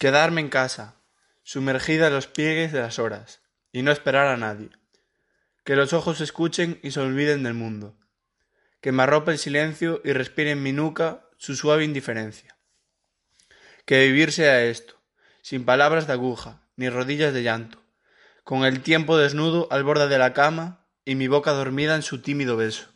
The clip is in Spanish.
Quedarme en casa, sumergida en los pliegues de las horas, y no esperar a nadie. Que los ojos escuchen y se olviden del mundo. Que me arrope el silencio y respire en mi nuca su suave indiferencia. Que vivir sea esto, sin palabras de aguja, ni rodillas de llanto, con el tiempo desnudo al borde de la cama y mi boca dormida en su tímido beso.